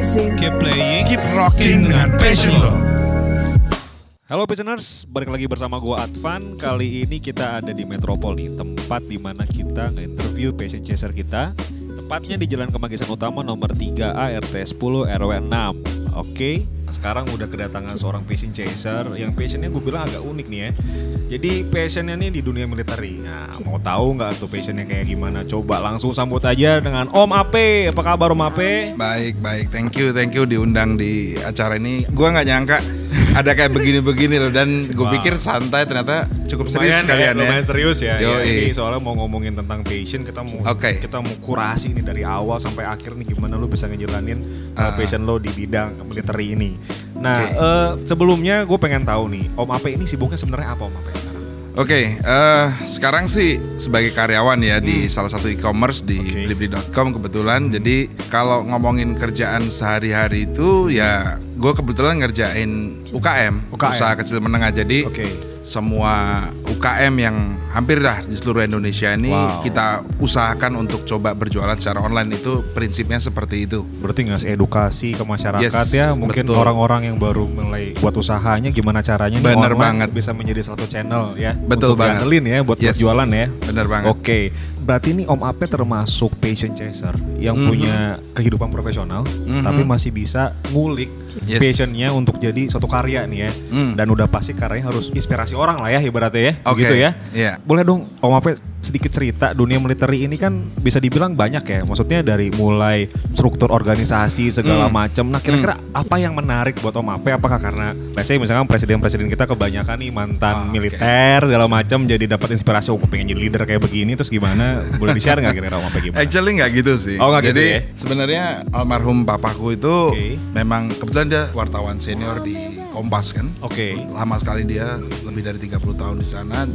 amazing. Keep playing, Keep rocking dengan passion lo. Halo Passioners, balik lagi bersama gue Advan. Kali ini kita ada di Metropol nih, tempat di mana kita nge-interview passion chaser kita. Tepatnya di Jalan Kemanggisan Utama nomor 3A RT 10 RW 6. Oke, sekarang udah kedatangan seorang passion chaser yang passionnya gue bilang agak unik nih ya. Jadi passionnya nih di dunia militer. Nah, mau tahu nggak tuh passionnya kayak gimana? Coba langsung sambut aja dengan Om Ape. Apa kabar Om Ape? Baik, baik. Thank you, thank you diundang di acara ini. Gua nggak nyangka ada kayak begini-begini loh dan gue Wow. pikir santai ternyata cukup serius Lumayan kalian ya. lumayan serius ya. ya. Yoi. Ini soalnya mau ngomongin tentang passion, kita mau Oke. kita mau kurasi nih dari awal sampai akhir nih gimana lu bisa ngejalanin uh, passion lo di bidang militer ini. Nah, Oke. eh, sebelumnya gue pengen tahu nih, Om Ape ini sibuknya sebenarnya apa Om Ape Oke, eh, sekarang sih sebagai karyawan ya di salah satu e-commerce di Oke. blibli.com kebetulan. Jadi kalau ngomongin kerjaan sehari-hari itu ya gue kebetulan ngerjain UKM, UKM. usaha kecil menengah. Jadi Oke. Semua UKM yang hampir dah di seluruh Indonesia ini Wow. kita usahakan untuk coba berjualan secara online itu prinsipnya seperti itu. Berarti ngasih edukasi ke masyarakat Yes, ya, mungkin orang-orang yang baru mulai buat usahanya gimana caranya nih Bener online banget. bisa menjadi satu channel ya. Betul untuk banget. ya buat Yes, jualan ya. bener banget. Oke, berarti ini Om Ape termasuk passion chaser yang Mhm. punya kehidupan profesional, tapi masih bisa ngulik Yes. passionnya untuk jadi suatu karya nih ya. Hmm. Dan udah pasti karyanya harus inspirasi orang lah ya ibaratnya ya, Oke, gitu ya. iya. Boleh dong Om Ape sedikit cerita dunia militer ini kan bisa dibilang banyak ya. Maksudnya dari mulai struktur organisasi segala Hmm. macam. Nah, kira-kira apa yang menarik buat Om Ape? Apakah karena let's say misalkan presiden-presiden kita kebanyakan nih mantan oke. militer segala macam jadi dapat inspirasi oh pengen jadi leader kayak begini terus gimana? Boleh di-share nggak kira-kira Om Ape gimana? Actually nggak gitu sih. Oh, nggak gitu Jadi ya? sebenarnya almarhum papaku itu Oke. memang kebetulan dia wartawan senior di Kompas kan. Oke. Lama sekali dia lebih dari 30 tahun di sana.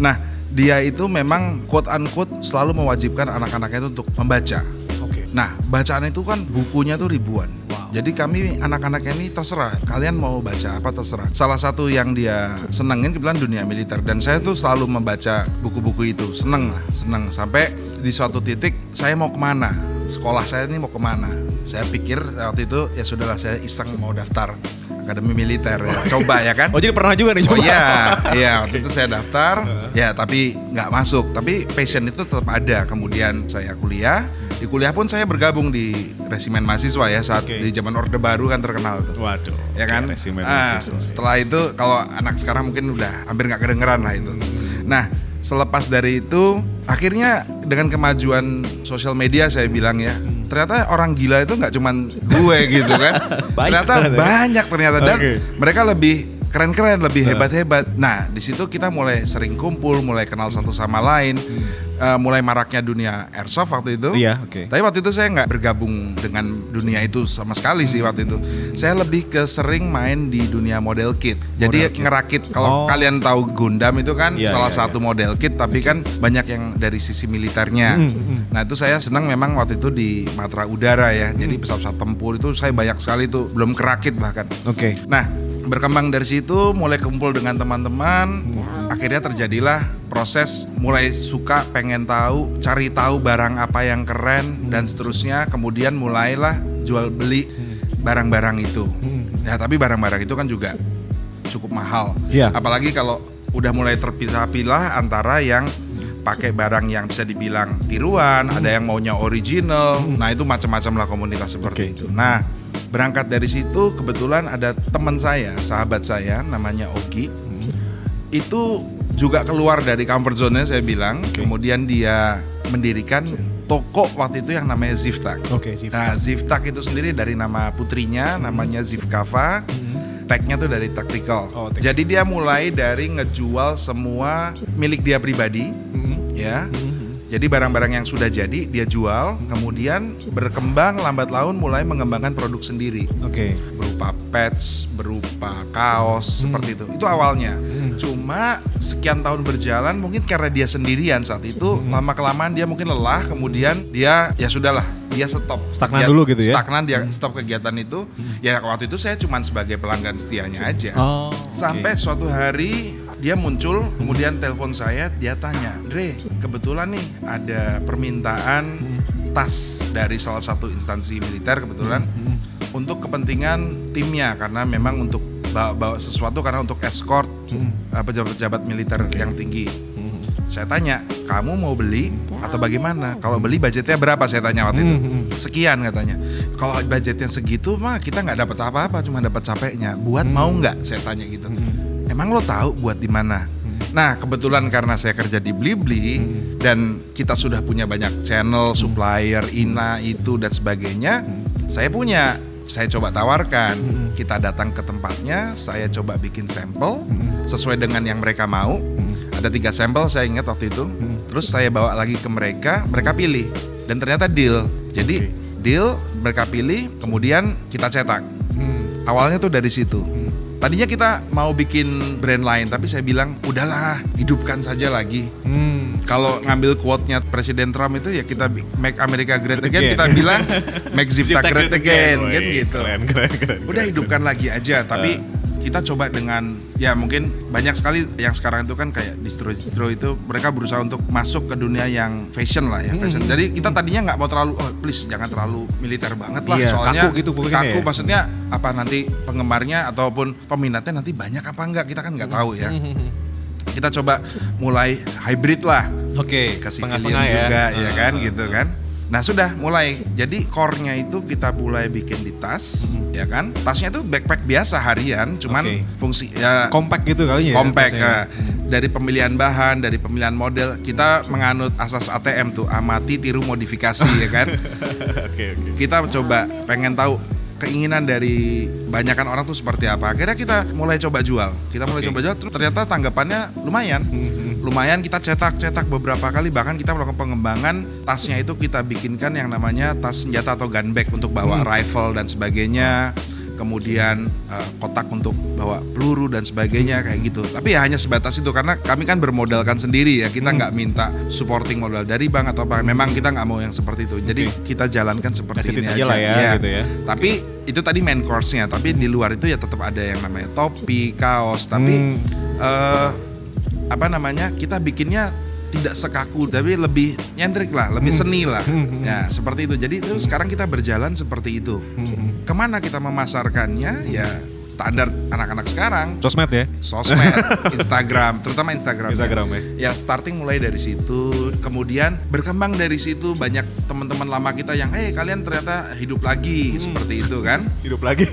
Nah, dia itu memang quote unquote selalu mewajibkan anak-anaknya itu untuk membaca. Oke. Nah, bacaan itu kan bukunya tuh ribuan. Wow. Jadi kami anak-anaknya ini terserah, kalian mau baca apa terserah. Salah satu yang dia senengin kebetulan dunia militer dan saya tuh selalu membaca buku-buku itu, seneng lah, seneng sampai di suatu titik saya mau ke mana, sekolah saya ini mau ke mana. Saya pikir waktu itu ya sudahlah saya iseng mau daftar akademi militer ya, coba ya kan. Oh jadi pernah juga nih Oh coba? iya, iya waktu itu saya daftar, ya tapi nggak masuk. Tapi passion itu tetap ada. Kemudian saya kuliah, di kuliah pun saya bergabung di resimen mahasiswa ya saat Oke. di zaman Orde Baru kan terkenal tuh. Waduh. Ya kan? Resimen Ah, mahasiswa. setelah itu kalau anak sekarang mungkin udah hampir nggak kedengeran lah itu. Nah, selepas dari itu akhirnya dengan kemajuan sosial media saya bilang ya, ternyata orang gila itu nggak cuman gue gitu kan. Banyak ternyata ternyata ya. banyak ternyata dan Oke. mereka lebih keren-keren, lebih hebat-hebat. Nah, di situ kita mulai sering kumpul, mulai kenal satu sama lain, Eh, mulai maraknya dunia airsoft waktu itu. Iya, oke. Tapi waktu itu saya nggak bergabung dengan dunia itu sama sekali sih waktu itu. Saya lebih ke sering main di dunia model kit. Jadi Model kit. ngerakit. Oh. Kalau kalian tahu Gundam itu kan Iya, salah iya, satu model kit, tapi kan banyak yang dari sisi militernya. Hmm, Nah itu saya senang memang waktu itu di matra udara ya. Jadi Hmm. pesawat-pesawat tempur itu saya banyak sekali tuh belum kerakit bahkan. Oke. Nah, berkembang dari situ, mulai kumpul dengan teman-teman, akhirnya terjadilah proses mulai suka pengen tahu, cari tahu barang apa yang keren dan seterusnya, kemudian mulailah jual beli barang-barang itu. Ya, tapi barang-barang itu kan juga cukup mahal. Iya. Apalagi kalau udah mulai terpilah-pilah antara yang pakai barang yang bisa dibilang tiruan, ada yang maunya original. Nah, itu macam-macam lah komunitas seperti Oke. itu. Nah, berangkat dari situ kebetulan ada teman saya, sahabat saya namanya Ogi. Itu juga keluar dari comfort zone saya bilang. Oke. Kemudian dia mendirikan toko waktu itu yang namanya Ziftak. Oke, Ziftak. Nah, Ziftak itu sendiri dari nama putrinya namanya Zifkava. Tagnya tuh dari tactical. Oh, tactical. Jadi dia mulai dari ngejual semua milik dia pribadi, Mhm. ya. Jadi barang-barang yang sudah jadi dia jual, kemudian berkembang lambat laun mulai mengembangkan produk sendiri Oke. berupa patch, berupa kaos Hmm. seperti itu. Itu awalnya. Cuma sekian tahun berjalan mungkin karena dia sendirian saat itu Hmm. lama kelamaan dia mungkin lelah, kemudian dia ya sudahlah, dia stop. Stagnan Dia- dulu gitu ya? Stagnan dia stop kegiatan itu. Ya waktu itu saya cuma sebagai pelanggan setianya aja. Oh. Sampai suatu hari dia muncul, kemudian telepon saya, dia tanya, Dre, kebetulan nih ada permintaan tas dari salah satu instansi militer kebetulan untuk kepentingan timnya karena memang untuk bawa, bawa sesuatu karena untuk escort uh, pejabat-pejabat militer yang tinggi. Saya tanya, kamu mau beli atau bagaimana? Kalau beli budgetnya berapa? Saya tanya waktu itu. Sekian katanya. Kalau budgetnya segitu mah kita nggak dapat apa-apa, cuma dapat capeknya. Buat mau nggak? Saya tanya gitu. Emang lo tahu buat di mana? Nah kebetulan karena saya kerja di Blibli dan kita sudah punya banyak channel, supplier, ina itu dan sebagainya, saya punya. Saya coba tawarkan, kita datang ke tempatnya, saya coba bikin sampel sesuai dengan yang mereka mau. Ada tiga sampel saya ingat waktu itu. Terus saya bawa lagi ke mereka, mereka pilih dan ternyata deal. Jadi deal mereka pilih, kemudian kita cetak. Awalnya tuh dari situ. Tadinya kita mau bikin brand lain, tapi saya bilang udahlah hidupkan saja lagi. Hmm. Kalau ngambil quote-nya Presiden Trump itu ya kita make America great again, Again. kita bilang make Zipta great again, kan Woi, gitu. Keren, keren, keren. Udah hidupkan lagi aja, tapi kita coba dengan ya mungkin banyak sekali yang sekarang itu kan kayak distro-distro itu mereka berusaha untuk masuk ke dunia yang fashion lah ya, fashion. Jadi kita tadinya nggak mau terlalu oh please jangan terlalu militer banget lah Iya, soalnya kaku gitu pokoknya kaku ya. maksudnya apa nanti penggemarnya ataupun peminatnya nanti banyak apa enggak kita kan nggak tahu ya. Kita coba mulai hybrid lah Oke, ke setengah-setengah civilian ya. juga ya Ah. kan gitu kan. Nah sudah mulai jadi core-nya itu kita mulai bikin di tas ya kan. Tasnya itu backpack biasa harian cuman Oke. fungsi ya Compact gitu kali ya. compact eh, dari pemilihan bahan, dari pemilihan model kita menganut asas ATM tuh amati tiru modifikasi ya kan. Oke, oke. kita coba pengen tahu keinginan dari banyakan orang tuh seperti apa. Akhirnya kita mulai coba jual. Kita mulai Oke. coba jual terus ternyata tanggapannya lumayan. Lumayan kita cetak-cetak beberapa kali bahkan kita melakukan pengembangan tasnya itu kita bikinkan yang namanya tas senjata atau gun bag untuk bawa rifle dan sebagainya. Kemudian eh, kotak untuk bawa peluru dan sebagainya kayak gitu. Tapi ya hanya sebatas itu karena kami kan bermodalkan sendiri ya. Kita nggak minta supporting modal dari bank atau apa. Memang kita nggak mau yang seperti itu. Jadi Oke. kita jalankan seperti As it ini aja, lah ya, Iya. gitu ya. Tapi itu tadi main course-nya, tapi di luar itu ya tetap ada yang namanya topi, kaos, tapi Hmm. eh, apa namanya? Kita bikinnya tidak sekaku tapi lebih nyentrik lah, lebih Hmm. seni lah. Ya, seperti itu. Jadi itu sekarang kita berjalan seperti itu. Hmm. Ke mana kita memasarkannya? Ya standar anak-anak sekarang Sosmed ya. sosmed, Instagram, terutama Instagram. Instagram ya. Ya starting mulai dari situ, kemudian berkembang dari situ banyak teman-teman lama kita yang, eh kalian ternyata hidup lagi Hmm. seperti itu kan. Hidup lagi.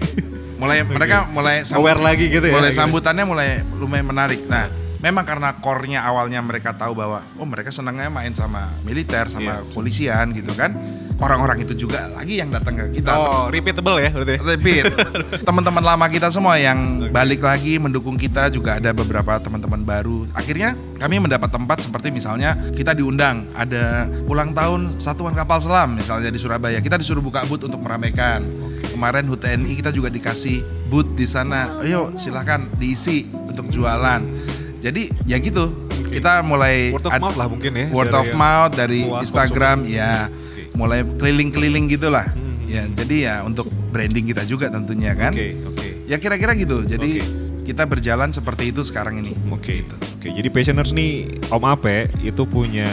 Mulai mereka mulai Aware lagi gitu ya, Mulai gitu. sambutannya mulai lumayan menarik. Nah, memang karena core-nya awalnya mereka tahu bahwa oh mereka senangnya main sama militer, sama Iya. polisian gitu kan. Orang-orang itu juga lagi yang datang ke kita. Oh, repeatable ya berarti. Repeat. Teman-teman lama kita semua yang balik lagi mendukung kita juga ada beberapa teman-teman baru. Akhirnya kami mendapat tempat seperti misalnya kita diundang ada ulang tahun Satuan Kapal Selam misalnya di Surabaya. Kita disuruh buka booth untuk meramaikan. Kemarin HUT TNI kita juga dikasih booth di sana. Ayo silahkan diisi untuk jualan. Jadi ya gitu. Kita mulai Word of ad- mouth lah mungkin ya. Word dari of mouth dari Instagram konsumen. ya Oke. mulai keliling-keliling gitulah. Hmm. Ya, jadi ya untuk branding kita juga tentunya kan. Oke, oke. Ya kira-kira gitu. Jadi Oke. kita berjalan seperti itu sekarang ini. Oke, Gitu. oke. Jadi Passioners nih Om Ape itu punya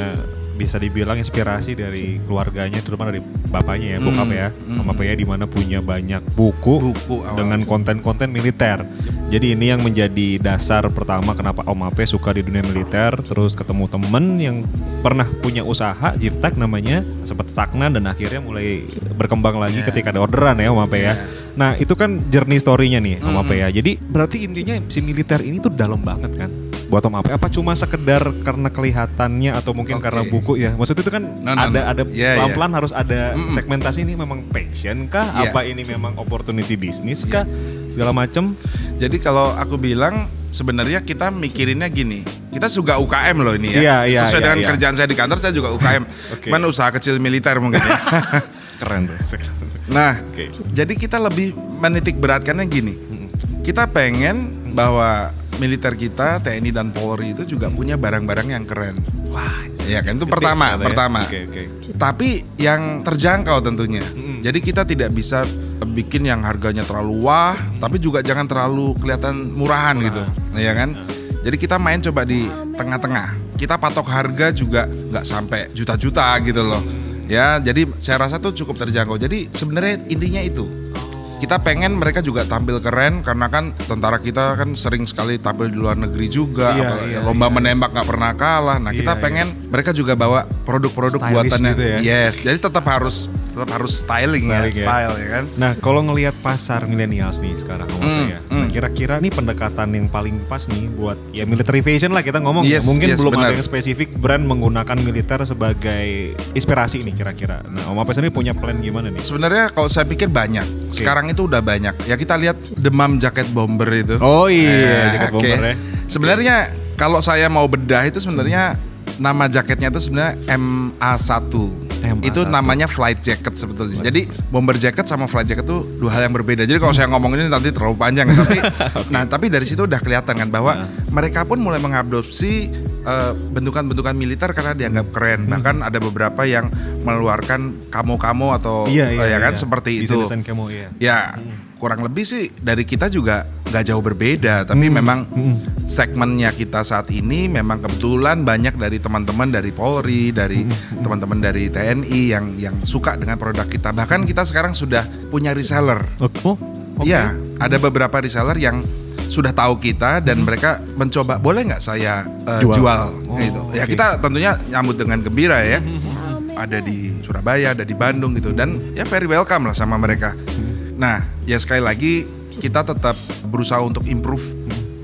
bisa dibilang inspirasi dari keluarganya, terutama dari bapaknya ya, bokap ya, Om Ape ya, di mana punya banyak buku, Buku awal. dengan konten-konten militer. Jadi ini yang menjadi dasar pertama kenapa Om Ape suka di dunia militer, terus ketemu temen yang pernah punya usaha Jiftek namanya, sempat stagnan dan akhirnya mulai berkembang lagi Ya. ketika ada orderan ya Om Ape ya. Nah itu kan journey story-nya nih Om Ape ya. Jadi berarti intinya si militer ini tuh dalam banget kan buat Om Ape. Apa cuma sekedar karena kelihatannya atau mungkin Oke. karena buku ya? Maksudnya itu kan No, no, ada no. ada Ya, ya. pelan-pelan harus ada segmentasi ini memang passion kah? Ya. Apa ini memang opportunity bisnis kah? Segala macem. Jadi kalau aku bilang sebenarnya kita mikirinnya gini. Kita juga UKM loh ini ya. Iya, iya, Sesuai iya, dengan iya. kerjaan saya di kantor saya juga UKM. Oke. Cuman usaha kecil militer mungkin ya. Keren tuh. nah, Oke. jadi kita lebih menitik beratkannya gini. Kita pengen bahwa militer kita TNI dan Polri itu juga punya barang-barang yang keren. Wah, Ya kan itu pertama, ya. pertama. Oke, oke. Tapi yang terjangkau tentunya. Jadi kita tidak bisa bikin yang harganya terlalu wah, tapi juga jangan terlalu kelihatan murahan gitu, ya kan? Jadi kita main coba di tengah-tengah. Kita patok harga juga nggak sampai juta-juta gitu loh. Ya, jadi saya rasa tuh cukup terjangkau. Jadi sebenarnya intinya itu. Kita pengen mereka juga tampil keren karena kan tentara kita kan sering sekali tampil di luar negeri juga, Iya, iya, lomba menembak nggak pernah kalah. Nah, kita Iya, pengen mereka juga bawa produk-produk buatannya. gitu ya. Yes, jadi tetap harus tetap harus styling, ya, Styling ya. style ya kan. Nah, kalau ngelihat pasar millennials nih sekarang Hmm, ya. Nah, kira-kira nih pendekatan yang paling pas nih buat ya military fashion lah kita ngomong ya. Yes, Mungkin yes, belum benar. ada yang spesifik brand menggunakan militer sebagai inspirasi nih kira-kira. Nah, Om Ape sendiri punya plan gimana nih? Sebenarnya kalau saya pikir banyak. Sekarang itu udah banyak. Ya kita lihat demam jaket bomber itu. Oh iya, Eh, jaket oke. bomber ya. Sebenarnya kalau saya mau bedah itu sebenarnya nama jaketnya itu sebenarnya MA1. MA1. Itu namanya flight jacket sebetulnya. Jadi bomber jacket sama flight jacket itu dua hal yang berbeda. Jadi kalau saya ngomong ini nanti terlalu panjang tapi nah tapi dari situ udah kelihatan kan bahwa mereka pun mulai mengadopsi eh, bentukan-bentukan militer karena dianggap keren. Bahkan ada beberapa yang mengeluarkan kamo-kamo atau Iya, iya, ya kan iya. seperti itu. Kamu ya. Ya, kurang lebih sih dari kita juga nggak jauh berbeda, tapi memang segmennya kita saat ini memang kebetulan banyak dari teman-teman dari Polri, dari teman-teman dari TNI yang yang suka dengan produk kita. Bahkan kita sekarang sudah punya reseller. Oh, oke. Iya, ada beberapa reseller yang sudah tahu kita dan mereka mencoba boleh nggak saya uh, Jual. jual, Oh, gitu. Ya oke. kita tentunya nyambut dengan gembira ya. Ada di Surabaya, ada di Bandung gitu dan ya very welcome lah sama mereka. Nah, ya sekali lagi kita tetap berusaha untuk improve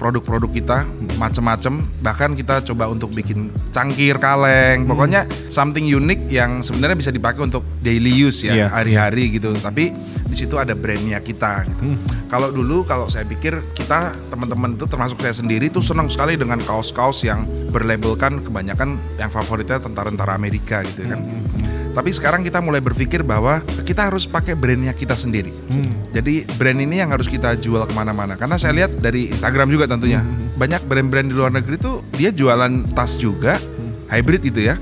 produk-produk kita macem-macem. Bahkan kita coba untuk bikin cangkir kaleng. Pokoknya something unik yang sebenarnya bisa dipakai untuk daily use ya Iya. hari-hari gitu. Tapi di situ ada brandnya kita gitu. kalau dulu kalau saya pikir kita teman-teman itu termasuk saya sendiri tuh senang sekali dengan kaos-kaos yang berlabelkan kebanyakan yang favoritnya tentara-tentara Amerika gitu kan tapi sekarang kita mulai berpikir bahwa kita harus pakai brandnya kita sendiri. Jadi brand ini yang harus kita jual ke mana-mana. Karena saya lihat dari Instagram juga tentunya. Banyak brand-brand di luar negeri tuh dia jualan tas juga hybrid gitu ya.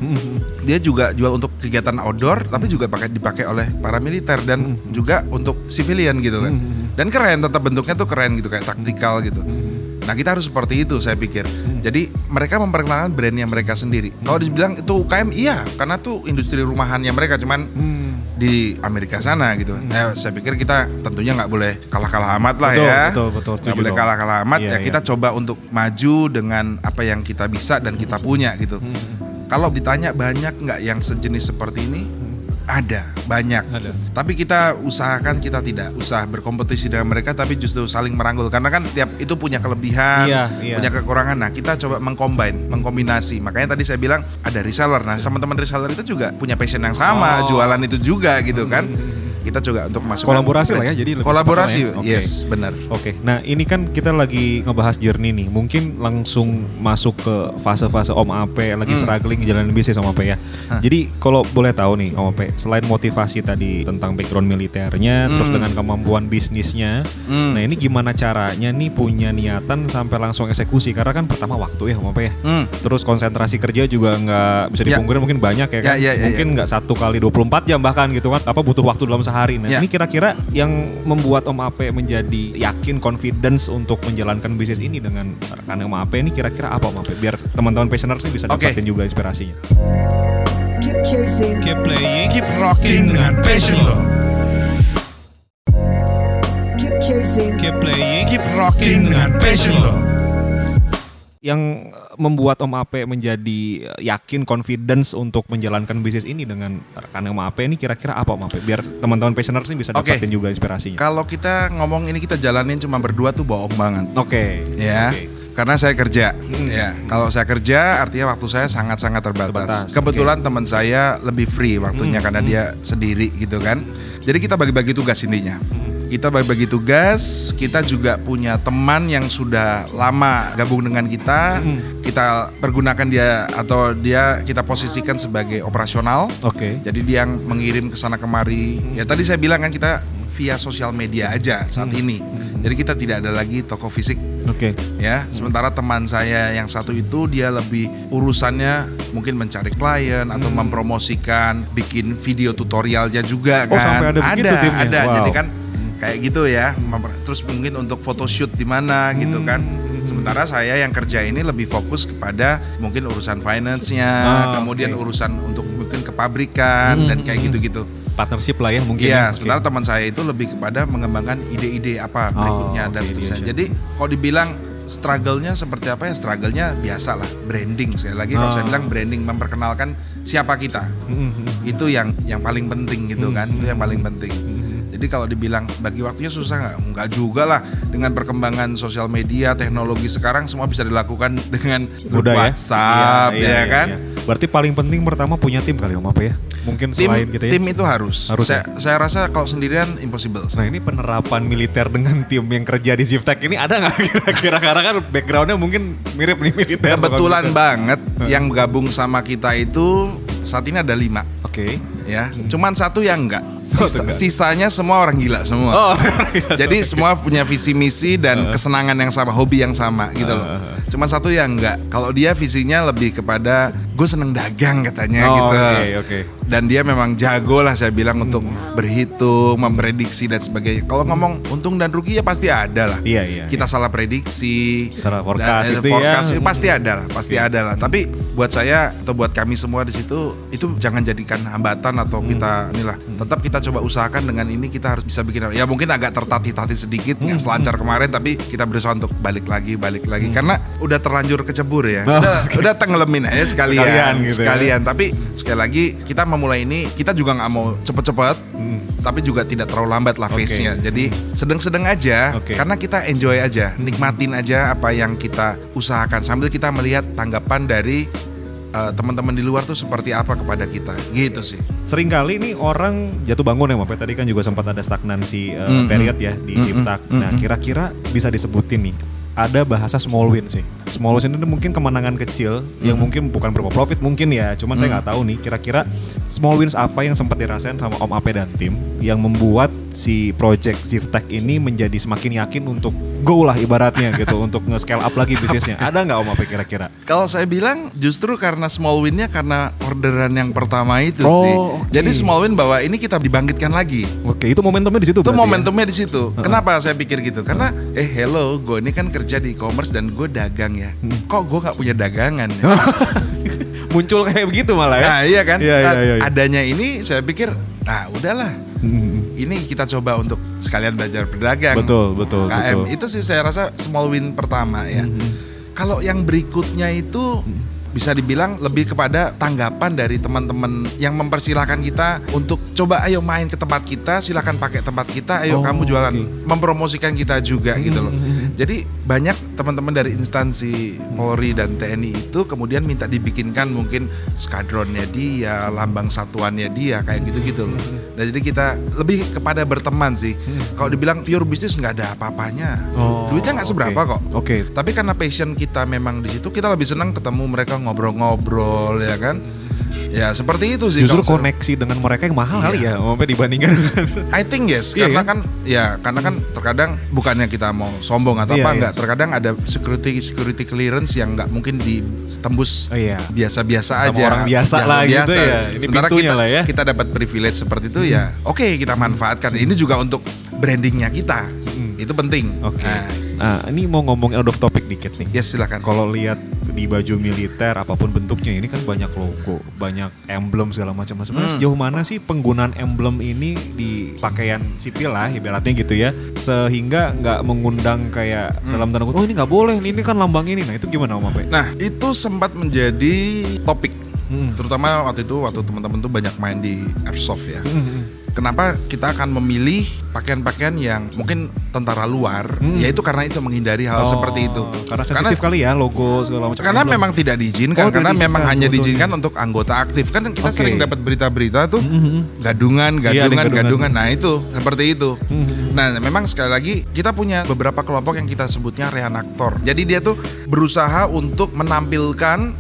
Dia juga jual untuk kegiatan outdoor tapi juga pakai dipakai oleh para militer dan juga untuk civilian gitu kan. Dan keren tetap bentuknya tuh keren gitu kayak taktikal gitu nah kita harus seperti itu saya pikir jadi mereka memperkenalkan brandnya mereka sendiri kalau dibilang itu UKM iya karena tuh industri rumahannya mereka cuman di Amerika sana gitu. Nah, saya pikir kita tentunya nggak boleh kalah-kalah amat lah Betul, ya. betul, betul, Nggak setuju boleh kalah-kalah amat. Iya, ya iya. kita coba untuk maju dengan apa yang kita bisa dan kita punya gitu. Kalau ditanya banyak nggak yang sejenis seperti ini? Ada, banyak. Ada. Tapi kita usahakan kita tidak usah berkompetisi dengan mereka, tapi justru saling merangkul. Karena kan tiap itu punya kelebihan, Iya, iya. punya kekurangan. Nah, kita coba mengcombine, mengkombinasi. Makanya tadi saya bilang ada reseller. Nah, teman-teman reseller itu juga punya passion yang sama, Oh. jualan itu juga gitu kan. Kita juga untuk masuk Kolaborasi lah ya, jadi lebih kolaborasi. ya. Oke. Yes, benar. Oke, nah ini kan kita lagi ngebahas journey nih. Mungkin langsung masuk ke fase-fase Om Ape lagi Hmm. struggling jalanin bisnis Om Ape ya. Jadi kalau boleh tahu nih Om Ape, selain motivasi tadi tentang background militernya, terus dengan kemampuan bisnisnya, Hmm. nah ini gimana caranya nih punya niatan sampai langsung eksekusi? Karena kan pertama waktu ya Om Ape ya. Hmm. Terus konsentrasi kerja juga nggak bisa Ya. dipungkiri mungkin banyak ya kan. Ya, ya, ya, mungkin nggak satu kali 24 jam bahkan gitu kan. Apa butuh waktu dalam sehari. Nah, Ya. ini kira-kira yang membuat Om Ape menjadi yakin confidence untuk menjalankan bisnis ini dengan rekan Om Ape ini kira-kira apa Om Ape? Biar teman-teman passioners bisa Oke. dapatin juga inspirasinya. Keep chasing, Keep playing, Keep rocking dengan passion lo. keep chasing, keep playing, Keep rocking dengan passion lo. Yang membuat Om Ape menjadi yakin confidence untuk menjalankan bisnis ini dengan rekan Om Ape ini kira-kira apa Om Ape? Biar teman-teman passioners ini bisa dapatin juga inspirasinya. Kalau kita ngomong ini kita jalanin cuma berdua tuh bohong banget. Oke. ya Oke. karena saya kerja ya kalau saya kerja artinya waktu saya sangat-sangat terbatas, Terbatas, kebetulan teman saya lebih free waktunya karena dia sendiri gitu kan jadi kita bagi-bagi tugas intinya kita bagi-bagi tugas kita juga punya teman yang sudah lama gabung dengan kita kita pergunakan dia atau dia kita posisikan sebagai operasional Oke. jadi dia yang mengirim ke sana kemari. Ya tadi saya bilang kan kita via sosial media aja saat ini. Jadi kita tidak ada lagi toko fisik Oke. ya. Sementara teman saya yang satu itu dia lebih urusannya mungkin mencari klien atau mempromosikan, bikin video tutorialnya juga Oh, kan. sampai ada begitu ada, timnya? ada. Wow. Jadi kan kayak gitu ya. Terus mungkin untuk photoshoot di mana gitu kan. Sementara saya yang kerja ini lebih fokus kepada mungkin urusan finance-nya, Ah, kemudian oke. urusan untuk mungkin ke pabrikan dan kayak gitu-gitu. Partnership lah ya mungkin. Iya, ya. Sementara teman saya itu lebih kepada mengembangkan ide-ide apa Oh, berikutnya dan oke, seterusnya. Jadi kalau dibilang struggle-nya seperti apa ya? Struggle-nya biasa lah, branding sekali lagi kalau Oh. saya bilang branding memperkenalkan siapa kita. Itu yang yang paling penting gitu kan, itu yang paling penting. Jadi kalau dibilang bagi waktunya susah nggak? Nggak juga lah. Dengan perkembangan sosial media, teknologi sekarang semua bisa dilakukan dengan grup Mudah ya. WhatsApp, Iya, ya iya, kan? iya. Berarti paling penting pertama punya tim kali Om apa ya? Mungkin Tim, selain kita ya. tim itu harus. Harus saya, saya rasa kalau sendirian impossible. Nah ini penerapan militer dengan tim yang kerja di Ziftek ini ada nggak kira-kira? Karena kan backgroundnya mungkin mirip nih militer. Kebetulan banget yang gabung sama kita itu saat ini ada lima Oke. ya. Cuman satu yang enggak. Oh, Sisa- enggak. sisanya semua orang gila semua. Oh, Jadi semua punya visi misi dan kesenangan yang sama, hobi yang sama gitu loh. Cuman satu yang enggak. Kalau dia visinya lebih kepada gue seneng dagang katanya Oh, gitu. oke, oke. Dan dia memang jago lah saya bilang untuk berhitung, memprediksi dan sebagainya. Kalau ngomong untung dan rugi ya pasti ada lah. Iya, iya, Kita salah prediksi. Salah forecast dan- itu ya. forecast itu pasti ada lah, pasti ada lah. Tapi buat saya atau buat kami semua di situ itu jangan jadikan hambatan atau Hmm. kita inilah. Tetap kita coba usahakan dengan ini kita harus bisa bikin ya mungkin agak tertatih-tatih sedikit Hmm. nggak selancar kemarin tapi kita berusaha untuk balik lagi, balik lagi karena udah terlanjur kecebur ya. Oh, Udah, udah tenggelamin aja sekalian, Sekalian gitu ya. sekalian. Tapi sekali lagi kita memulai ini kita juga nggak mau cepet-cepet. Hmm. Tapi juga tidak terlalu lambat lah face-nya. Jadi sedang-sedang aja Oke. karena kita enjoy aja, nikmatin aja apa yang kita usahakan sambil kita melihat tanggapan dari uh, teman-teman di luar tuh seperti apa kepada kita. Gitu sih. Sering kali nih orang jatuh bangun ya Mbak. Tadi kan juga sempat ada stagnansi uh, period ya di Ciptak. Nah kira-kira bisa disebutin nih. Ada bahasa small win sih. Small win itu mungkin kemenangan kecil yang mungkin bukan berupa profit mungkin ya. Cuman saya nggak tahu nih kira-kira small wins apa yang sempat dirasain sama Om Ape dan tim yang membuat si project Ziftek ini menjadi semakin yakin untuk go lah ibaratnya gitu untuk nge-scale up lagi bisnisnya. Ada nggak Om Ape kira-kira? Kalau saya bilang justru karena small win-nya karena orderan yang pertama itu Oh, sih. oke. Jadi small win bahwa ini kita dibangkitkan lagi. Oke, itu momentumnya di situ Itu ya? momentumnya di situ. Kenapa saya pikir gitu? Karena eh hello, gue ini kan kerja di e-commerce dan gue dagang ya. Kok gue nggak punya dagangan? ya? muncul kayak begitu malah ya. Nah iya kan? Iya, iya, iya, iya. Adanya ini saya pikir, nah udahlah. Ini kita coba untuk sekalian belajar berdagang. Betul, betul, KM. betul. Itu sih saya rasa small win pertama ya. Kalau yang berikutnya itu bisa dibilang lebih kepada tanggapan dari teman-teman yang mempersilahkan kita untuk coba ayo main ke tempat kita, silakan pakai tempat kita, ayo Oh, kamu jualan, oke. mempromosikan kita juga gitu loh. Jadi banyak teman-teman dari instansi Polri dan TNI itu kemudian minta dibikinkan mungkin skadronnya dia, lambang satuannya dia kayak gitu-gitu loh. Nah, jadi kita lebih kepada berteman sih. Kalau dibilang pure bisnis nggak ada apa-apanya. Oh, Duitnya nggak seberapa oke. kok. Oke. Tapi karena passion kita memang di situ, kita lebih senang ketemu mereka ngobrol-ngobrol ya kan. Ya seperti itu sih. Justru kalau saya- koneksi dengan mereka yang mahal kali ya, sampai dibandingkan I think yes, Iya, karena kan? kan ya karena kan terkadang bukannya kita mau sombong atau Iya, apa iya. enggak, terkadang ada security security clearance yang nggak mungkin ditembus Oh, iya. biasa-biasa Sama aja. orang biasa lah gitu ya. Ini Sementara kita, lah ya. kita dapat privilege seperti itu ya, oke kita manfaatkan. Ini juga untuk brandingnya kita, itu penting. Oke. Nah, Nah, ini mau ngomong out of topic dikit nih. yes silakan. Kalau lihat di baju militer apa pun bentuknya ini kan banyak logo, banyak emblem segala macam. Nah, Sebenarnya Hmm. sejauh mana sih penggunaan emblem ini di pakaian sipil lah ibaratnya gitu ya, sehingga nggak mengundang kayak Hmm. dalam tanda kutip, oh ini nggak boleh, ini kan lambang ini. Nah itu gimana Om Ape? Nah, itu sempat menjadi topik. Hmm. Terutama waktu itu waktu teman-teman tuh banyak main di airsoft ya. Hmm. Kenapa kita akan memilih pakaian-pakaian yang mungkin tentara luar? Yaitu karena itu menghindari hal Oh, seperti itu. Karena sensitif kali ya logo segala macam. karena emblem. memang tidak diizinkan Oh, karena memang hanya diizinkan untuk anggota aktif kan kita Oke. sering dapat berita-berita tuh gadungan Iya, ada gadungan gadungan. gadungan nah itu seperti itu nah memang sekali lagi kita punya beberapa kelompok yang kita sebutnya reanaktor jadi dia tuh berusaha untuk menampilkan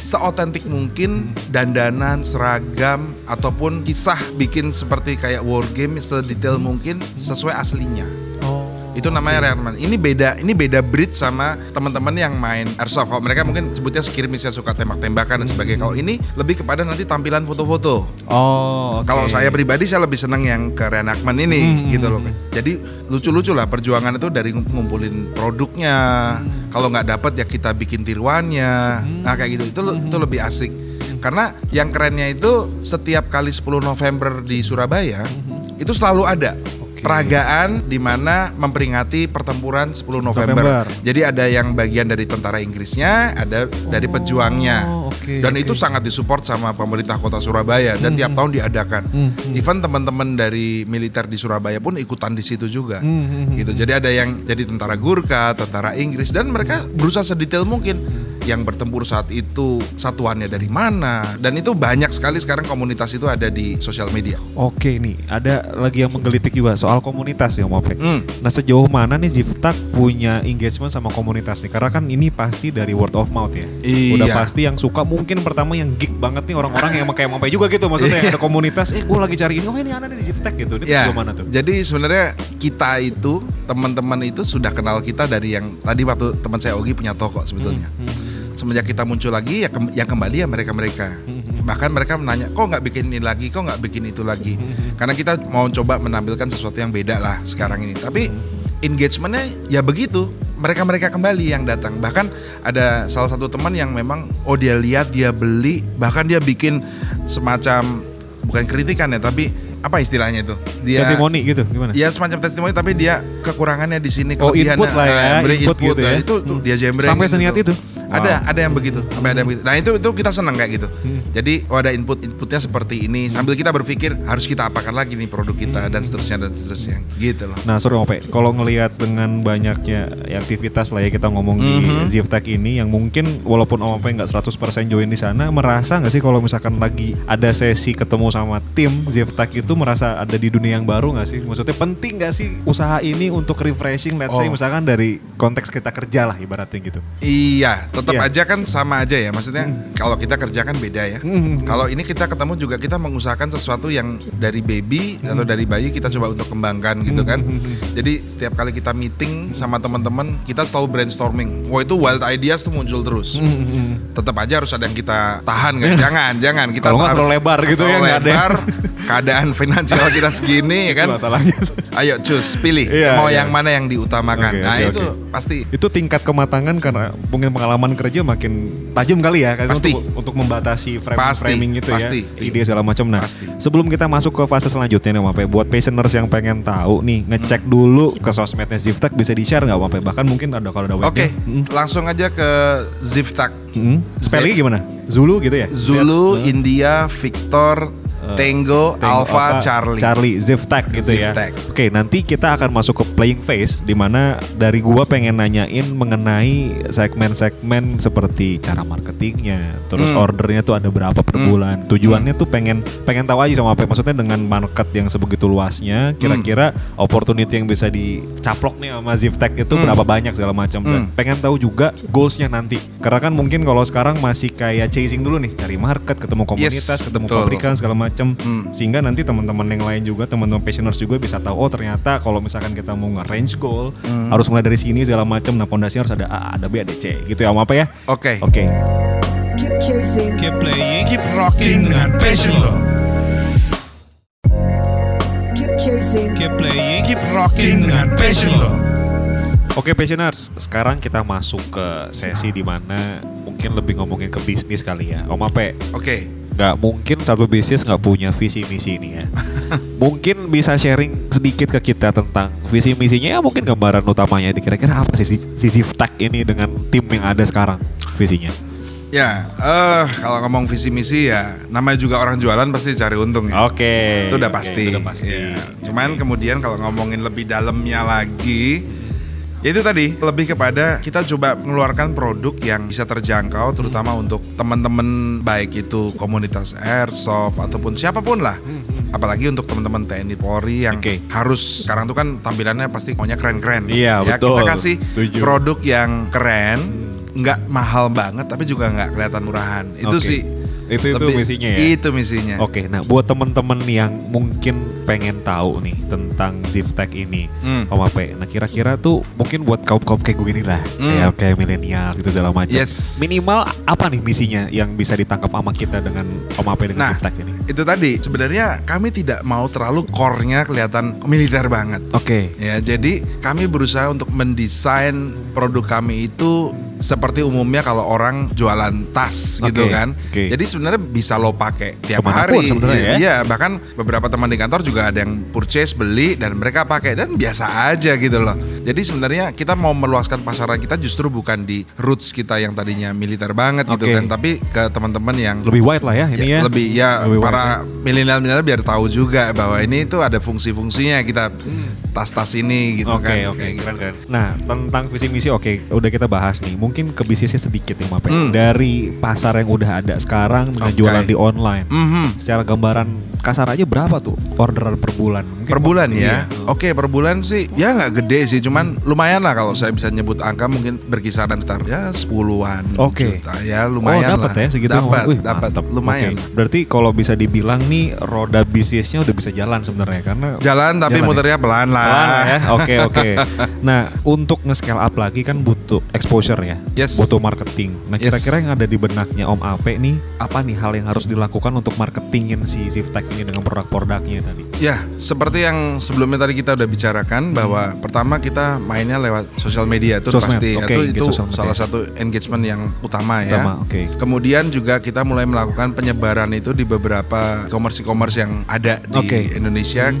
seotentik mungkin dandanan seragam ataupun kisah bikin seperti kayak war game sedetail mungkin sesuai aslinya Oh. Itu namanya rearmament. Ini beda, ini beda breed sama teman-teman yang main airsoft. Kalau mereka mungkin sebutnya skirmish ya suka tembak-tembakan dan sebagainya. Kalau ini lebih kepada nanti tampilan foto-foto. Oh, oke. Kalau saya pribadi saya lebih seneng yang ke reenactment ini gitu loh. Jadi lucu-lucu lah perjuangan itu dari ngumpulin produknya. Kalau nggak dapat ya kita bikin tiruannya. Nah kayak gitu itu itu lebih asik. Karena yang kerennya itu setiap kali 10 November di Surabaya itu selalu ada peragaan di mana memperingati pertempuran 10 November. November. Jadi ada yang bagian dari tentara Inggrisnya, ada dari pejuangnya. Oh, oke, dan oke. itu sangat disupport sama pemerintah Kota Surabaya dan tiap tahun diadakan. Even teman-teman dari militer di Surabaya pun ikutan di situ juga. Gitu. Jadi ada yang jadi tentara Gurkha, tentara Inggris dan mereka berusaha sedetail mungkin yang bertempur saat itu satuannya dari mana dan itu banyak sekali sekarang komunitas itu ada di sosial media. Oke nih, ada lagi yang menggelitik juga soal komunitas ya Om Ope. Hmm. Nah sejauh mana nih Ziftak punya engagement sama komunitas nih? Karena kan ini pasti dari word of mouth ya. Iya. Udah pasti yang suka mungkin pertama yang geek banget nih orang-orang yang kayak Om Ope juga gitu. Maksudnya Iya. ada komunitas, eh gue lagi cari ini, oh ini ada di Ziftak gitu. Ini Ya, sejauh mana tuh? jadi sebenarnya kita itu teman-teman itu sudah kenal kita dari yang tadi waktu teman saya Ogi punya toko sebetulnya. Semenjak kita muncul lagi ya kem- yang kembali ya mereka-mereka. Bahkan mereka menanya, kok nggak bikin ini lagi, kok nggak bikin itu lagi. Karena kita mau coba menampilkan sesuatu yang beda lah sekarang ini. Tapi engagementnya ya begitu. Mereka-mereka kembali yang datang. Bahkan ada salah satu teman yang memang oh dia lihat dia beli, bahkan dia bikin semacam bukan kritikan ya, tapi apa istilahnya itu? Dia Testimoni gitu gimana? Ya semacam testimoni tapi dia kekurangannya di sini Oh, kelebihannya, input lah ya, ah, beri input gitu ya. Nah, itu tuh dia jembreng Sampai gitu. seniat itu? Ada Wow. ada yang begitu, sampai ada yang begitu. Nah, itu itu kita senang kayak gitu. Hmm. Jadi oh ada input inputnya seperti ini sambil kita berpikir harus kita apakan lagi nih produk kita dan seterusnya dan seterusnya gitu loh. Nah, sorry Ope, kalau ngelihat dengan banyaknya ya, aktivitas lah ya kita ngomong di Mhm. Ziftek ini yang mungkin walaupun Om Ope nggak 100% join di sana, merasa nggak sih kalau misalkan lagi ada sesi ketemu sama tim Ziftek itu merasa ada di dunia yang baru nggak sih? Maksudnya penting nggak sih usaha ini untuk refreshing, let's say Oh. misalkan dari konteks kita kerja lah ibaratnya gitu. Iya, tetap Iya. aja kan sama aja ya. Maksudnya kalau kita kerja kan beda ya. Kalau ini kita ketemu juga kita mengusahakan sesuatu yang dari baby atau dari bayi kita coba untuk kembangkan gitu kan. Jadi setiap kali kita meeting sama teman-teman kita selalu brainstorming. Wah itu wild ideas tuh muncul terus. Tetap aja harus ada yang kita tahan kan. jangan, jangan kita Kalau harus- terlalu lebar gitu ya, lebar, keadaan finansial kita segini ya kan. Masalahnya. Ayo cus pilih Iya, mau iya. yang mana yang diutamakan. Oke, nah oke, itu oke. pasti Itu tingkat kematangan karena mungkin pengalaman kerja makin tajam kali ya kan Pasti. untuk untuk membatasi framing Pasti, framing gitu pasti. ya ide segala macam. Nah, Pasti. sebelum kita masuk ke fase selanjutnya nih Mape, buat passioners yang pengen tahu nih ngecek dulu ke sosmednya Ziftek bisa di-share nggak Mape? Bahkan mungkin ada kalau ada webnya. Oke, langsung aja ke Ziftak. Hmm. Spellingnya gimana? Zulu gitu ya? Zulu, India, Victor, Tango, Tango, Alpha, Charlie. Charlie, Ziftek gitu Ziftek. ya. Oke, nanti kita akan masuk ke playing phase di mana dari gua pengen nanyain mengenai segmen-segmen seperti cara marketingnya, terus Hmm. ordernya tuh ada berapa per bulan. Tujuannya tuh pengen pengen tahu aja sama apa maksudnya dengan market yang sebegitu luasnya, kira-kira Hmm. opportunity yang bisa dicaplok nih sama Ziftek itu berapa banyak segala macam. Dan Hmm. pengen tahu juga goalsnya nanti. Karena kan mungkin kalau sekarang masih kayak chasing dulu nih, cari market, ketemu komunitas, Yes, ketemu pabrikan segala macam Hmm. sehingga nanti teman-teman yang lain juga teman-teman passioners juga bisa tahu oh ternyata kalau misalkan kita mau nge-range goal Hmm. harus mulai dari sini segala macam nah pondasinya harus ada A, ada B, ada C gitu ya Om apa ya Oke. oke Keep chasing, Keep playing, keep rocking dengan passion lo. keep chasing, Keep playing, keep rocking dengan passion lo. Oke passioners, sekarang kita masuk ke sesi di mana mungkin lebih ngomongin ke bisnis kali ya. Om Ape, Oke. Nggak mungkin satu bisnis nggak punya visi misi ini ya. mungkin bisa sharing sedikit ke kita tentang visi misinya ya mungkin gambaran utamanya di kira-kira apa sih si, si Ziftek ini dengan tim yang ada sekarang visinya. Ya, eh kalau ngomong visi misi ya namanya juga orang jualan pasti cari untung ya. Oke. itu udah pasti. itu udah pasti. Ya. Cuman kemudian kalau ngomongin lebih dalamnya lagi, itu tadi lebih kepada kita coba mengeluarkan produk yang bisa terjangkau, terutama untuk teman-teman baik itu komunitas airsoft ataupun siapa pun lah. Apalagi untuk teman-teman TNI Polri yang Oke. harus sekarang tuh kan tampilannya pasti maunya keren-keren. Iya, ya, betul. Kita kasih Setuju. produk yang keren, nggak mahal banget tapi juga nggak kelihatan murahan. Itu Oke. sih. Itu- itu lebih- misinya ya? Itu misinya. Oke, nah buat temen-temen yang mungkin pengen tahu nih tentang Ziftek ini, Hmm. Om Ape. Nah kira-kira tuh mungkin buat kaum kaum kayak gue gini lah, kayak kayak milenial gitu segala macam. Yes. Minimal apa nih misinya yang bisa ditangkap sama kita dengan Om Ape dengan Nah, Ziftek ini? itu tadi sebenarnya kami tidak mau terlalu core-nya kelihatan militer banget. Oke. Ya, jadi kami berusaha untuk mendesain produk kami itu seperti umumnya kalau orang jualan tas gitu Oke, kan. oke. Jadi sebenarnya bisa lo pakai tiap Ke mana pun hari. sebenarnya ya. Iya, bahkan beberapa teman di kantor juga ada yang purchase beli dan mereka pakai dan biasa aja gitu loh. Jadi sebenarnya kita mau meluaskan pasaran kita justru bukan di roots kita yang tadinya militer banget gitu Oke. kan, tapi ke teman-teman yang Lebih wide lah ya ini ya. lebih ya Lebih para milenial-milenial biar tahu juga bahwa ini tuh ada fungsi-fungsinya kita tas-tas ini gitu Oke kan. oke Kayak gitu. keren keren. Nah tentang visi misi oke udah kita bahas nih. Mungkin ke bisnisnya sedikit nih Mape. Hmm. Dari pasar yang udah ada sekarang dengan Oke. jualan di online. Mhm. Secara gambaran kasar aja berapa tuh orderan per bulan? Mungkin Per bulan Iya. ya. Oke, per bulan sih ya nggak gede sih, cuman lumayan lah kalau saya bisa nyebut angka mungkin berkisaran sekitar ya sepuluhan Oke. juta ya lumayan oh, dapat lah. ya segitu. Dapat, Wih, dapat lumayan. Oke. Berarti kalau bisa dibilang nih roda bisnisnya udah bisa jalan sebenarnya karena Jalan tapi Jalan ya? muternya pelan lah. Pelan lah ya. Oke oke. Nah untuk nge-scale up lagi kan butuh exposure ya. Yes. Butuh marketing. Nah Yes. kira-kira yang ada di benaknya Om Ape nih apa nih hal yang harus dilakukan untuk marketingin si Ziftek ini dengan produk-produknya tadi? Ya, seperti yang sebelumnya tadi kita udah bicarakan bahwa pertama kita mainnya lewat sosial media itu Sosmed, pasti oke, itu salah satu engagement yang utama, ya. Utama, oke. Kemudian juga kita mulai melakukan penyebaran itu di beberapa e-commerce e-commerce yang ada di Oke. Indonesia.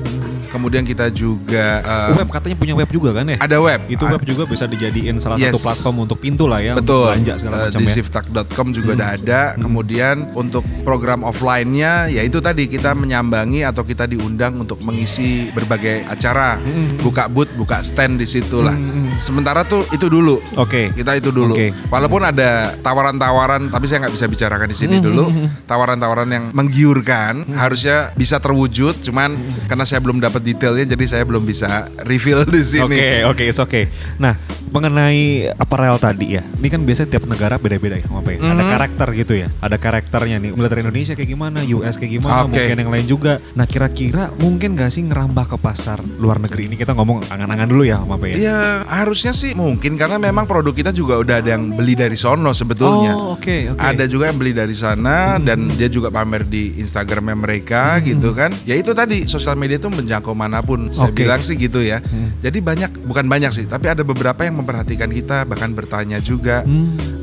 Kemudian kita juga eh, web katanya punya web juga kan ya? ada web. Itu web juga bisa dijadiin salah Yes. satu platform untuk pintu lah ya. untuk Betul. belanja segala Eh, macam di ya. Hmm. ziftak.com juga udah ada. Kemudian untuk program offline-nya ya itu tadi kita menyambangi atau kita diundang untuk mengisi berbagai acara, Hmm. buka booth, buka stand di situ lah. Sementara tuh itu dulu. Oke. Kita itu dulu. Oke. Walaupun ada tawaran-tawaran, tapi saya nggak bisa bicarakan di Hmm, sini dulu. Tawaran-tawaran yang menggiurkan harusnya bisa terwujud. Cuman Hmm. karena saya belum dapat detailnya, jadi saya belum bisa reveal di sini. Oke oke it's oke. Nah mengenai apparel tadi ya, ini kan biasanya tiap negara beda-beda ya, apa ya? Ada Mhm. karakter gitu ya, ada karakternya nih. Militer Indonesia kayak gimana, US kayak gimana, Oke. mungkin yang lain juga. Nah kira-kira mungkin gak sih ngerambah ke pasar luar negeri ini kita ngomong angan-angan dulu ya, apa ya? Iya harusnya sih mungkin karena memang produk kita juga udah ada yang beli dari sono sebetulnya. Oh oke oke. Ada juga yang beli dari sana dan dia juga pamer di Instagramnya mereka gitu kan. Ya itu tadi sosial media itu menjangkau mana pun. Saya Oke. bilang sih gitu ya. Jadi banyak bukan banyak sih, tapi ada beberapa yang memperhatikan kita bahkan bertanya juga.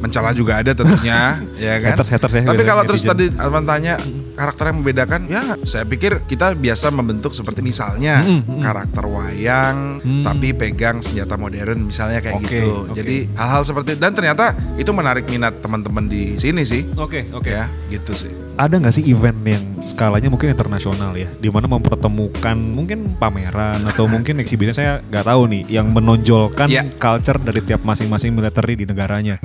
Mencela juga ada tentunya, ya kan. Haters-haters ya, Tapi kalau terus tadi Alvan tanya karakter yang membedakan, ya saya pikir kita biasa membentuk seperti misalnya karakter wayang, tapi pegang senjata modern misalnya kayak Oke, gitu. oke. Jadi hal-hal seperti dan ternyata itu menarik minat teman-teman di sini sih. Oke oke. Ya, gitu sih. Ada nggak sih event yang skalanya mungkin internasional ya, di mana mempertemukan mungkin pameran atau mungkin eksibisinya saya nggak tahu nih, yang menonjolkan Ya. culture dari tiap masing-masing military di negaranya.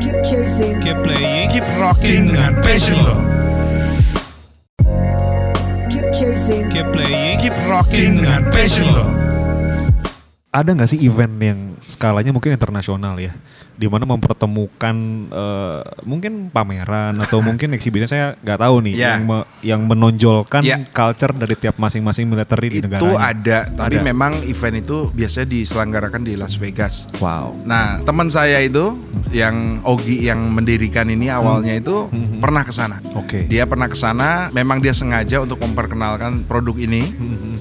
Keep chasing, Keep playing, keep rocking dengan passion lo. Keep chasing, Keep playing, keep rocking dengan passion lo. Ada nggak sih event yang skalanya mungkin internasional ya, di mana mempertemukan eh, mungkin pameran atau mungkin eksibisinya saya nggak tahu nih, Ya. yang me- yang menonjolkan Ya. culture dari tiap masing-masing military di Itu negaranya. ada, tapi Ada. memang event itu biasanya diselenggarakan di Las Vegas. Wow. Nah, teman saya itu yang Ogi yang mendirikan ini awalnya itu pernah ke sana. Oke. Dia pernah ke sana, memang dia sengaja untuk memperkenalkan produk ini.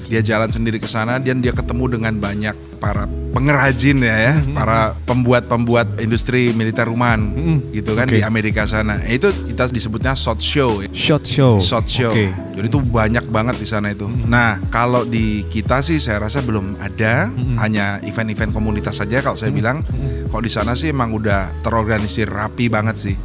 Dia jalan sendiri ke sana dan dia ketemu dengan banyak para pengrajin ya ya, para pembuat-pembuat industri militer rumahan gitu kan Oke. di Amerika sana. Eh, Itu kita disebutnya shot show. ya. Shot show. Shot show. Oke. Jadi itu banyak banget di sana itu. Nah, kalau di kita sih saya rasa belum ada, hanya event-event komunitas saja kalau saya bilang. Kalau di sana sih emang udah terorganisir rapi banget sih.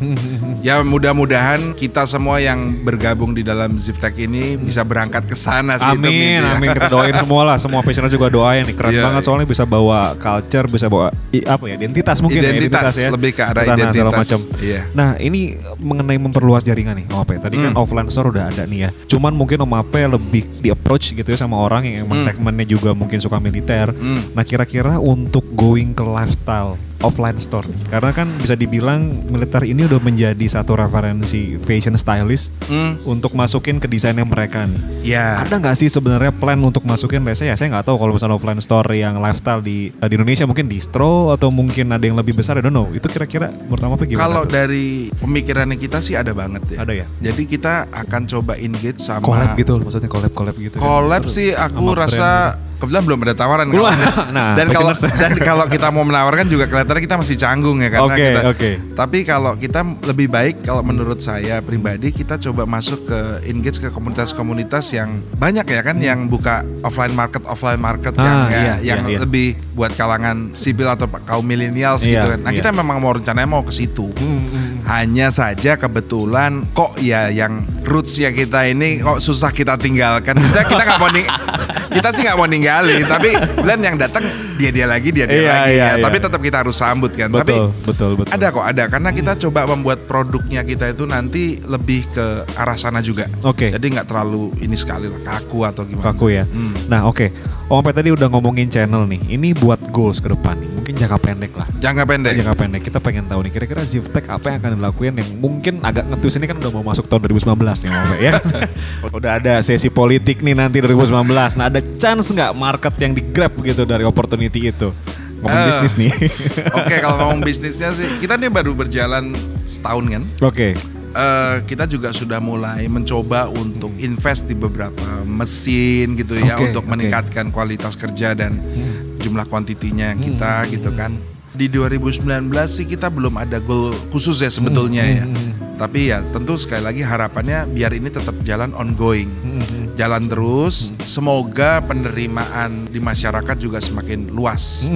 ya mudah-mudahan kita semua yang bergabung di dalam Ziftek ini bisa berangkat ke sana sih. itu Amin, mimpi ya. amin kita doain semua lah, semua passioners juga doain nih keren Iya, banget soalnya bisa bawa culture, bisa bawa i- apa ya identitas mungkin Identitas, ya, lebih ke arah Ke sana, identitas. macam. Iya. Nah ini mengenai memperluas jaringan nih Om Ape. Tadi kan Hmm. offline store udah ada nih ya. Cuman mungkin Om Ape lebih di approach gitu ya sama orang yang emang Hmm. segmennya juga mungkin suka militer. Hmm. Nah kira-kira untuk going ke lifestyle offline store nih. Karena kan bisa dibilang militer ini udah menjadi satu referensi fashion stylist Hmm. untuk masukin ke desainnya mereka nih. Ya. Ada nggak sih sebenarnya plan untuk masukin biasanya ya saya nggak tahu kalau misalnya offline store yang lifestyle di di Indonesia mungkin distro atau mungkin ada yang lebih besar I don't know. Itu kira-kira Om Ape gimana? Kalau dari pemikirannya kita sih ada banget ya. Ada ya? Jadi kita akan coba engage sama collab gitu maksudnya collab collab gitu. kan. Collab Seru. sih aku rasa. Kebetulan belum ada tawaran. Kalau- Nah, dan kalau dan kalau kita mau menawarkan juga kelihatannya kita masih canggung ya karena Oke, kita. oke. Tapi kalau kita lebih baik kalau menurut saya pribadi kita coba masuk ke engage ke komunitas-komunitas yang banyak ya kan yang buka offline market offline market Ah, yang iya, ya- yang iya, iya. lebih buat kalangan sipil atau kaum milenial gitu Iya, kan. Nah, iya. kita memang mau rencananya mau ke situ. Hmm, hmm. Hanya saja kebetulan kok ya yang roots ya kita ini kok susah kita tinggalkan. Kita kita nggak mau kita sih nggak mau ninggalin, tapi Glenn yang datang dia dia lagi dia dia Iya, lagi iya, ya. iya. Tapi tetap kita harus sambut kan. tapi Betul, betul, betul. ada kok ada karena kita coba membuat produknya kita itu nanti lebih ke arah sana juga. Oke. Jadi nggak terlalu ini sekali lah kaku atau gimana. Kaku ya. Hmm. Nah oke, Om Ape tadi udah ngomongin channel nih. Ini buat goals ke depan nih. Mungkin jangka pendek lah. Jangka pendek. Jangka pendek kita pengen tahu nih kira-kira Zivtech apa yang akan dilakuin yang mungkin agak ngetus ini kan udah mau masuk tahun 2019 nih Om Ape ya. udah ada sesi politik nih nanti 2019. Nah ada chance nggak market yang di grab gitu dari opportunity itu? Ngomong Eh. bisnis nih. Oke kalau ngomong bisnisnya sih kita nih baru berjalan setahun kan. Oke. Eh, kita juga sudah mulai mencoba untuk invest di beberapa mesin gitu ya Oke, untuk meningkatkan kualitas kerja dan jumlah kuantitinya kita gitu kan. Di 2019 sih kita belum ada goal khusus ya sebetulnya ya. Tapi ya tentu sekali lagi harapannya biar ini tetap jalan ongoing. Jalan terus, semoga penerimaan di masyarakat juga semakin luas.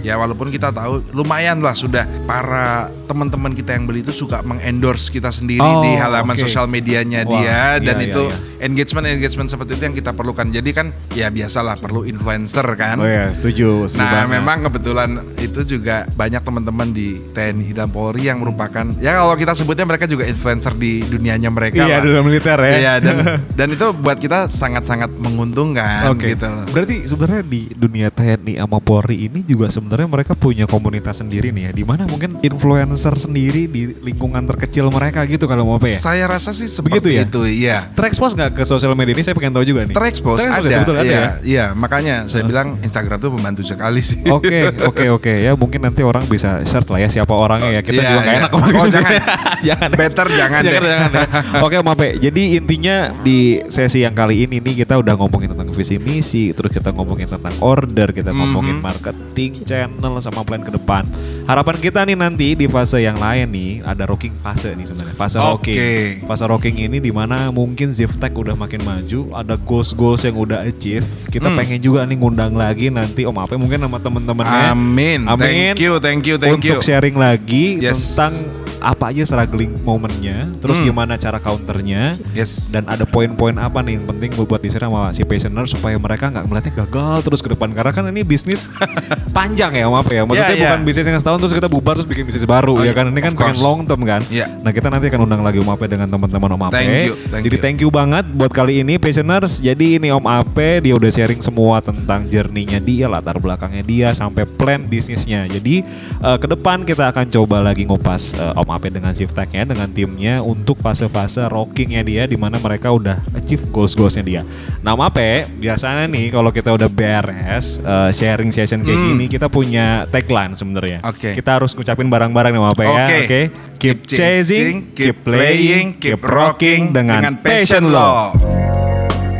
Ya walaupun kita tahu lumayan lah sudah para teman-teman kita yang beli itu suka mengendorse kita sendiri Oh, di halaman oke. sosial medianya Wah, dia dan iya, itu iya, engagement engagement seperti itu yang kita perlukan. Jadi kan ya biasalah perlu influencer kan. Oh ya setuju. setuju Nah, banget. memang kebetulan itu juga banyak teman-teman di TNI dan Polri yang merupakan ya kalau kita sebutnya mereka juga influencer di dunianya mereka Iya lah. dunia militer ya. Iya dan dan itu buat kita sangat-sangat menguntungkan Oke. gitu loh. Berarti sebenarnya di dunia TNI sama Polri ini juga sebenarnya mereka punya komunitas sendiri nih ya. Di mana mungkin influencer sendiri di lingkungan terkecil mereka gitu kalau mau apa ya. Saya rasa sih Begitu seperti ya? itu, iya. Terekspos nggak ke sosial media ini saya pengen tahu juga nih. Terekspos Terekspos ada, ya, betul ada iya, ya. iya. Makanya saya bilang Instagram tuh membantu sekali sih. Oke, oke, oke ya mungkin nanti orang bisa search lah ya siapa orangnya ya. Kita Iya, juga nggak iya. enak Oh, jangan. jangan. Better jangan deh. jangan ya. Oke, Mape. Jadi intinya di sesi yang kali ini nih kita udah ngomongin tentang visi misi, terus kita ngomongin tentang order, kita Mhm. ngomongin marketing, channel sama plan ke depan. Harapan kita nih nanti di fase yang lain nih ada rocking fase nih sebenarnya. Fase Oke. rocking. Fase rocking ini di mana mungkin Ziftech udah makin maju, ada goals-goals yang udah achieve. Kita Hmm. pengen juga nih ngundang lagi nanti Om Ape mungkin sama temen-temennya. Amin. Amin. Thank you, thank you, thank untuk you. sharing lagi Yes. tentang apa aja struggling momennya, terus Hmm. gimana cara counternya, Yes. dan ada poin-poin apa nih yang penting buat di sama si passioner supaya mereka nggak melihatnya gagal terus ke depan karena kan ini bisnis panjang ya maaf ya, maksudnya Yeah, yeah. bukan bisnis yang setahun terus kita bubar terus bikin bisnis baru Oh, ya kan ini kan of pengen course. long term kan. Yeah. Nah kita nanti akan undang lagi Om Ape dengan teman-teman Om Ape. Thank you, thank Jadi you. thank you banget buat kali ini passioners. Jadi ini Om Ape dia udah sharing semua tentang journey-nya dia, latar belakangnya dia sampai plan bisnisnya. Jadi eh, ke depan kita akan coba lagi ngupas eh, Om Ape dengan Shiftech ya dengan timnya untuk fase-fase rockingnya dia di mana mereka udah achieve goals-goalsnya dia. Nah Om Ape biasanya nih kalau kita udah beres eh, sharing session kayak Hmm. gini kita punya tagline sebenarnya. Oke. Kita harus ngucapin bareng-bareng nih Om Ape ya. Oke. Oke. Keep chasing, keep playing, keep rocking dengan passion lo.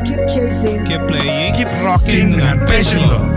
Keep chasing. Keep playing, keep rocking dengan passion lo.